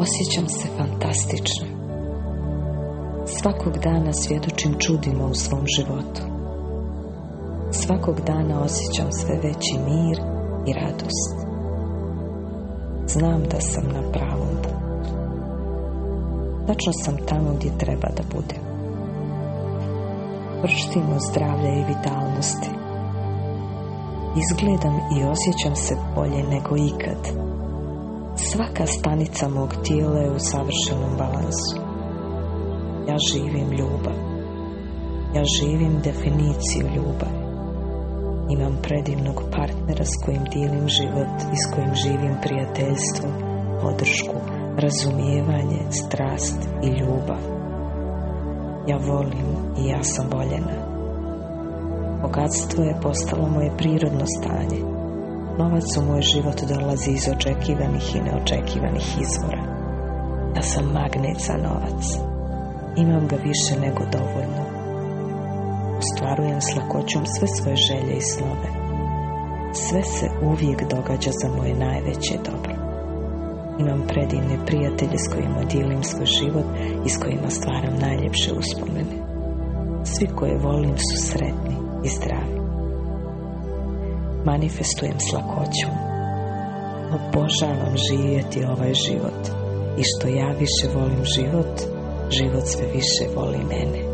Osjećam se fantastično. Svakog dana svjedočim čudima u svom životu. Svakog dana osjećam sve veći mir i radost. Znam da sam na pravom putu. Tačno sam tamo gdje treba da budem. Vrštimo zdravlja i vitalnosti. Izgledam i osjećam se bolje nego ikad. Svaka stanica mog tijela je u savršenom balansu. Ja živim ljubav. Ja živim definiciju ljubavi. Imam predivnog partnera s kojim dijelim život i s kojim živim prijateljstvo, podršku, razumijevanje, strast i ljubav. Ja volim i ja sam voljena. Bogatstvo je postalo moje prirodno stanje Novac u moj život dolazi iz očekivanih i neočekivanih izvora. Ja sam magnet za novac. Imam ga više nego dovoljno. Ostvarujem s lakoćom sve svoje želje i snove. Sve se uvijek događa za moje najveće dobro. Imam predivne prijatelje s kojima dijelim svoj život i s kojima stvaram najljepše uspomene. Svi koje volim su sretni i zdravi manifestujem s lakoćom. Obožavam živjeti ovaj život i što ja više volim život, život sve više voli mene.